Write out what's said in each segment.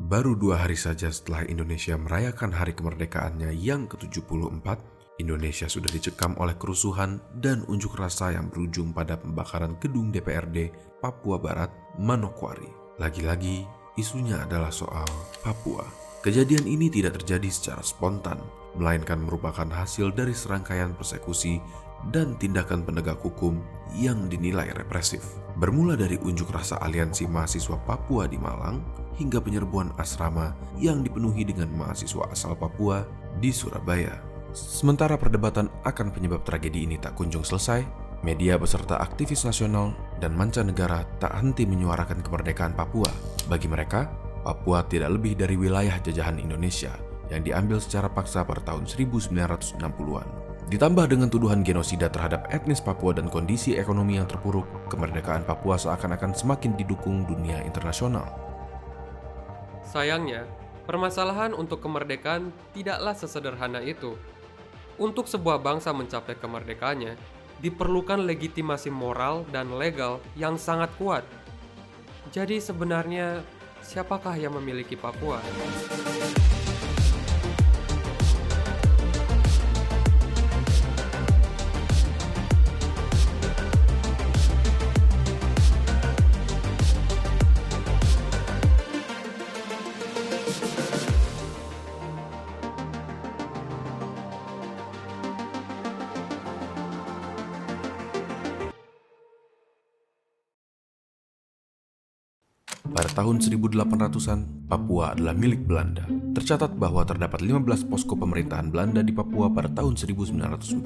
Baru dua hari saja setelah Indonesia merayakan hari kemerdekaannya yang ke-74, Indonesia sudah dicekam oleh kerusuhan dan unjuk rasa yang berujung pada pembakaran gedung DPRD Papua Barat, Manokwari. Lagi-lagi, isunya adalah soal Papua. Kejadian ini tidak terjadi secara spontan, melainkan merupakan hasil dari serangkaian persekusi dan tindakan penegak hukum yang dinilai represif. Bermula dari unjuk rasa aliansi mahasiswa Papua di Malang hingga penyerbuan asrama yang dipenuhi dengan mahasiswa asal Papua di Surabaya. Sementara perdebatan akan penyebab tragedi ini tak kunjung selesai, media beserta aktivis nasional dan mancanegara tak henti menyuarakan kemerdekaan Papua. Bagi mereka, Papua tidak lebih dari wilayah jajahan Indonesia yang diambil secara paksa pada tahun 1960-an. Ditambah dengan tuduhan genosida terhadap etnis Papua dan kondisi ekonomi yang terpuruk, kemerdekaan Papua seakan-akan semakin didukung dunia internasional. Sayangnya, permasalahan untuk kemerdekaan tidaklah sesederhana itu. Untuk sebuah bangsa mencapai kemerdekaannya, diperlukan legitimasi moral dan legal yang sangat kuat. Jadi sebenarnya, siapakah yang memiliki Papua? Pada tahun 1800-an, Papua adalah milik Belanda. Tercatat bahwa terdapat 15 posko pemerintahan Belanda di Papua pada tahun 1942.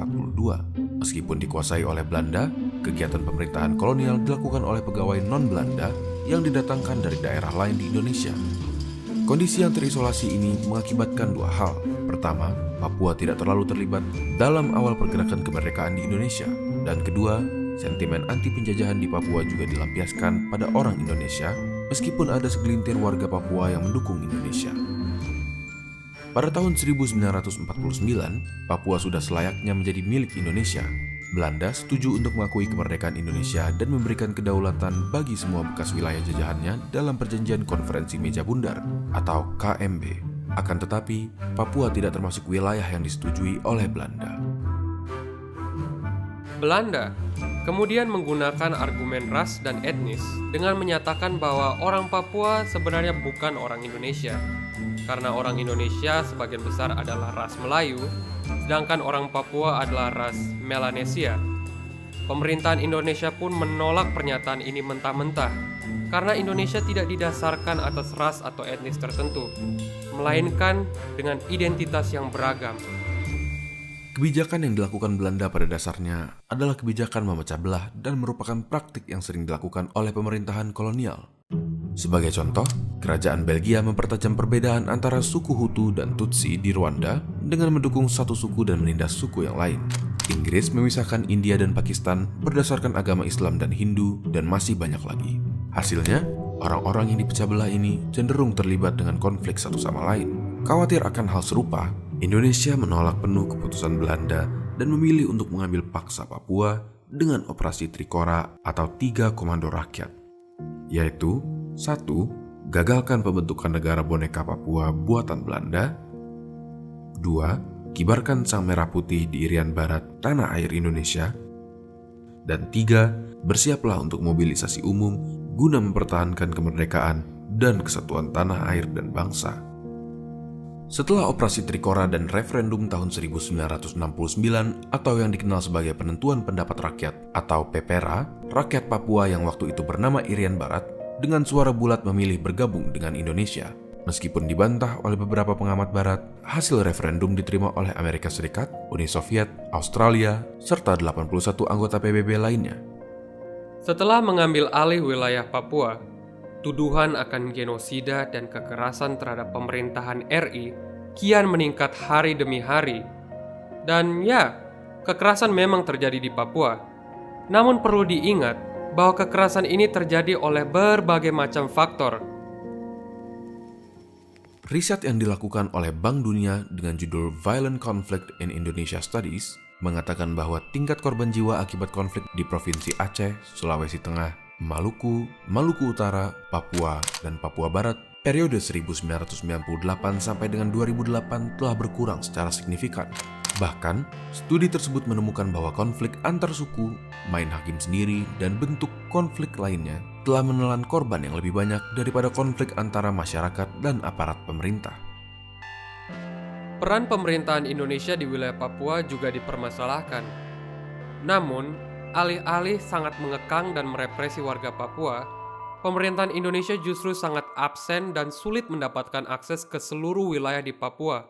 Meskipun dikuasai oleh Belanda, kegiatan pemerintahan kolonial dilakukan oleh pegawai non-Belanda yang didatangkan dari daerah lain di Indonesia. Kondisi yang terisolasi ini mengakibatkan dua hal. Pertama, Papua tidak terlalu terlibat dalam awal pergerakan kemerdekaan di Indonesia. Dan kedua, sentimen anti penjajahan di Papua juga dilampiaskan pada orang Indonesia meskipun ada segelintir warga Papua yang mendukung Indonesia. Pada tahun 1949, Papua sudah selayaknya menjadi milik Indonesia. Belanda setuju untuk mengakui kemerdekaan Indonesia dan memberikan kedaulatan bagi semua bekas wilayah jajahannya dalam perjanjian konferensi meja bundar atau KMB. Akan tetapi, Papua tidak termasuk wilayah yang disetujui oleh Belanda. Belanda kemudian menggunakan argumen ras dan etnis dengan menyatakan bahwa orang Papua sebenarnya bukan orang Indonesia. Karena orang Indonesia sebagian besar adalah ras Melayu, sedangkan orang Papua adalah ras Melanesia. Pemerintahan Indonesia pun menolak pernyataan ini mentah-mentah karena Indonesia tidak didasarkan atas ras atau etnis tertentu, melainkan dengan identitas yang beragam. Kebijakan yang dilakukan Belanda pada dasarnya adalah kebijakan memecah belah dan merupakan praktik yang sering dilakukan oleh pemerintahan kolonial. Sebagai contoh, kerajaan Belgia mempertajam perbedaan antara suku Hutu dan Tutsi di Rwanda dengan mendukung satu suku dan menindas suku yang lain. Inggris memisahkan India dan Pakistan berdasarkan agama Islam dan Hindu dan masih banyak lagi. Hasilnya, orang-orang yang dipecah belah ini cenderung terlibat dengan konflik satu sama lain. Khawatir akan hal serupa, Indonesia menolak penuh keputusan Belanda dan memilih untuk mengambil paksa Papua dengan operasi Trikora atau tiga komando rakyat, yaitu satu, gagalkan pembentukan negara boneka Papua buatan Belanda, dua, kibarkan sang merah putih di Irian Barat tanah air Indonesia, dan tiga, bersiaplah untuk mobilisasi umum guna mempertahankan kemerdekaan dan kesatuan tanah air dan bangsa. Setelah operasi Trikora dan referendum tahun 1969 atau yang dikenal sebagai penentuan pendapat rakyat atau PPRA, rakyat Papua yang waktu itu bernama Irian Barat dengan suara bulat memilih bergabung dengan Indonesia. Meskipun dibantah oleh beberapa pengamat barat, hasil referendum diterima oleh Amerika Serikat, Uni Soviet, Australia, serta 81 anggota PBB lainnya. Setelah mengambil alih wilayah Papua, tuduhan akan genosida dan kekerasan terhadap pemerintahan RI kian meningkat hari demi hari. Dan ya, kekerasan memang terjadi di Papua. Namun perlu diingat bahwa kekerasan ini terjadi oleh berbagai macam faktor. Riset yang dilakukan oleh Bank Dunia dengan judul Violent Conflict in Indonesia Studies mengatakan bahwa tingkat korban jiwa akibat konflik di Provinsi Aceh, Sulawesi Tengah, Maluku, Maluku Utara, Papua, dan Papua Barat periode 1998 sampai dengan 2008 telah berkurang secara signifikan. Bahkan, studi tersebut menemukan bahwa konflik antar suku, main hakim sendiri, dan bentuk konflik lainnya telah menelan korban yang lebih banyak daripada konflik antara masyarakat dan aparat pemerintah. Peran pemerintahan Indonesia di wilayah Papua juga dipermasalahkan. Namun, alih-alih sangat mengekang dan merepresi warga Papua, pemerintahan Indonesia justru sangat absen dan sulit mendapatkan akses ke seluruh wilayah di Papua.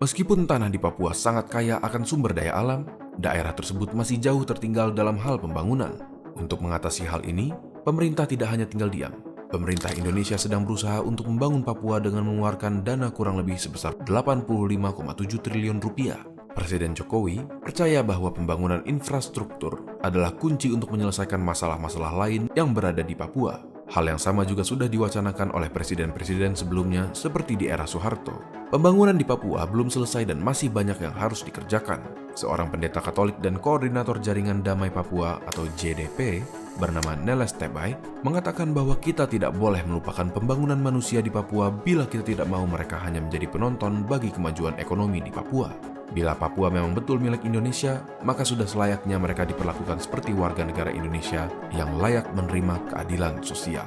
Meskipun tanah di Papua sangat kaya akan sumber daya alam, daerah tersebut masih jauh tertinggal dalam hal pembangunan. Untuk mengatasi hal ini, pemerintah tidak hanya tinggal diam. Pemerintah Indonesia sedang berusaha untuk membangun Papua dengan mengeluarkan dana kurang lebih sebesar 85,7 triliun rupiah. Presiden Jokowi percaya bahwa pembangunan infrastruktur adalah kunci untuk menyelesaikan masalah-masalah lain yang berada di Papua. Hal yang sama juga sudah diwacanakan oleh presiden-presiden sebelumnya seperti di era Soeharto. Pembangunan di Papua belum selesai dan masih banyak yang harus dikerjakan. Seorang pendeta Katolik dan koordinator jaringan Damai Papua atau JDP bernama Neles Tebay mengatakan bahwa kita tidak boleh melupakan pembangunan manusia di Papua bila kita tidak mau mereka hanya menjadi penonton bagi kemajuan ekonomi di Papua. Bila Papua memang betul milik Indonesia, maka sudah selayaknya mereka diperlakukan seperti warga negara Indonesia yang layak menerima keadilan sosial.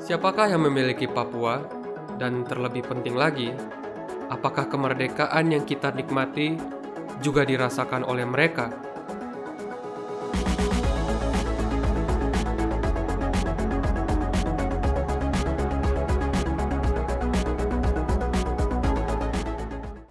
Siapakah yang memiliki Papua? Dan terlebih penting lagi, apakah kemerdekaan yang kita nikmati juga dirasakan oleh mereka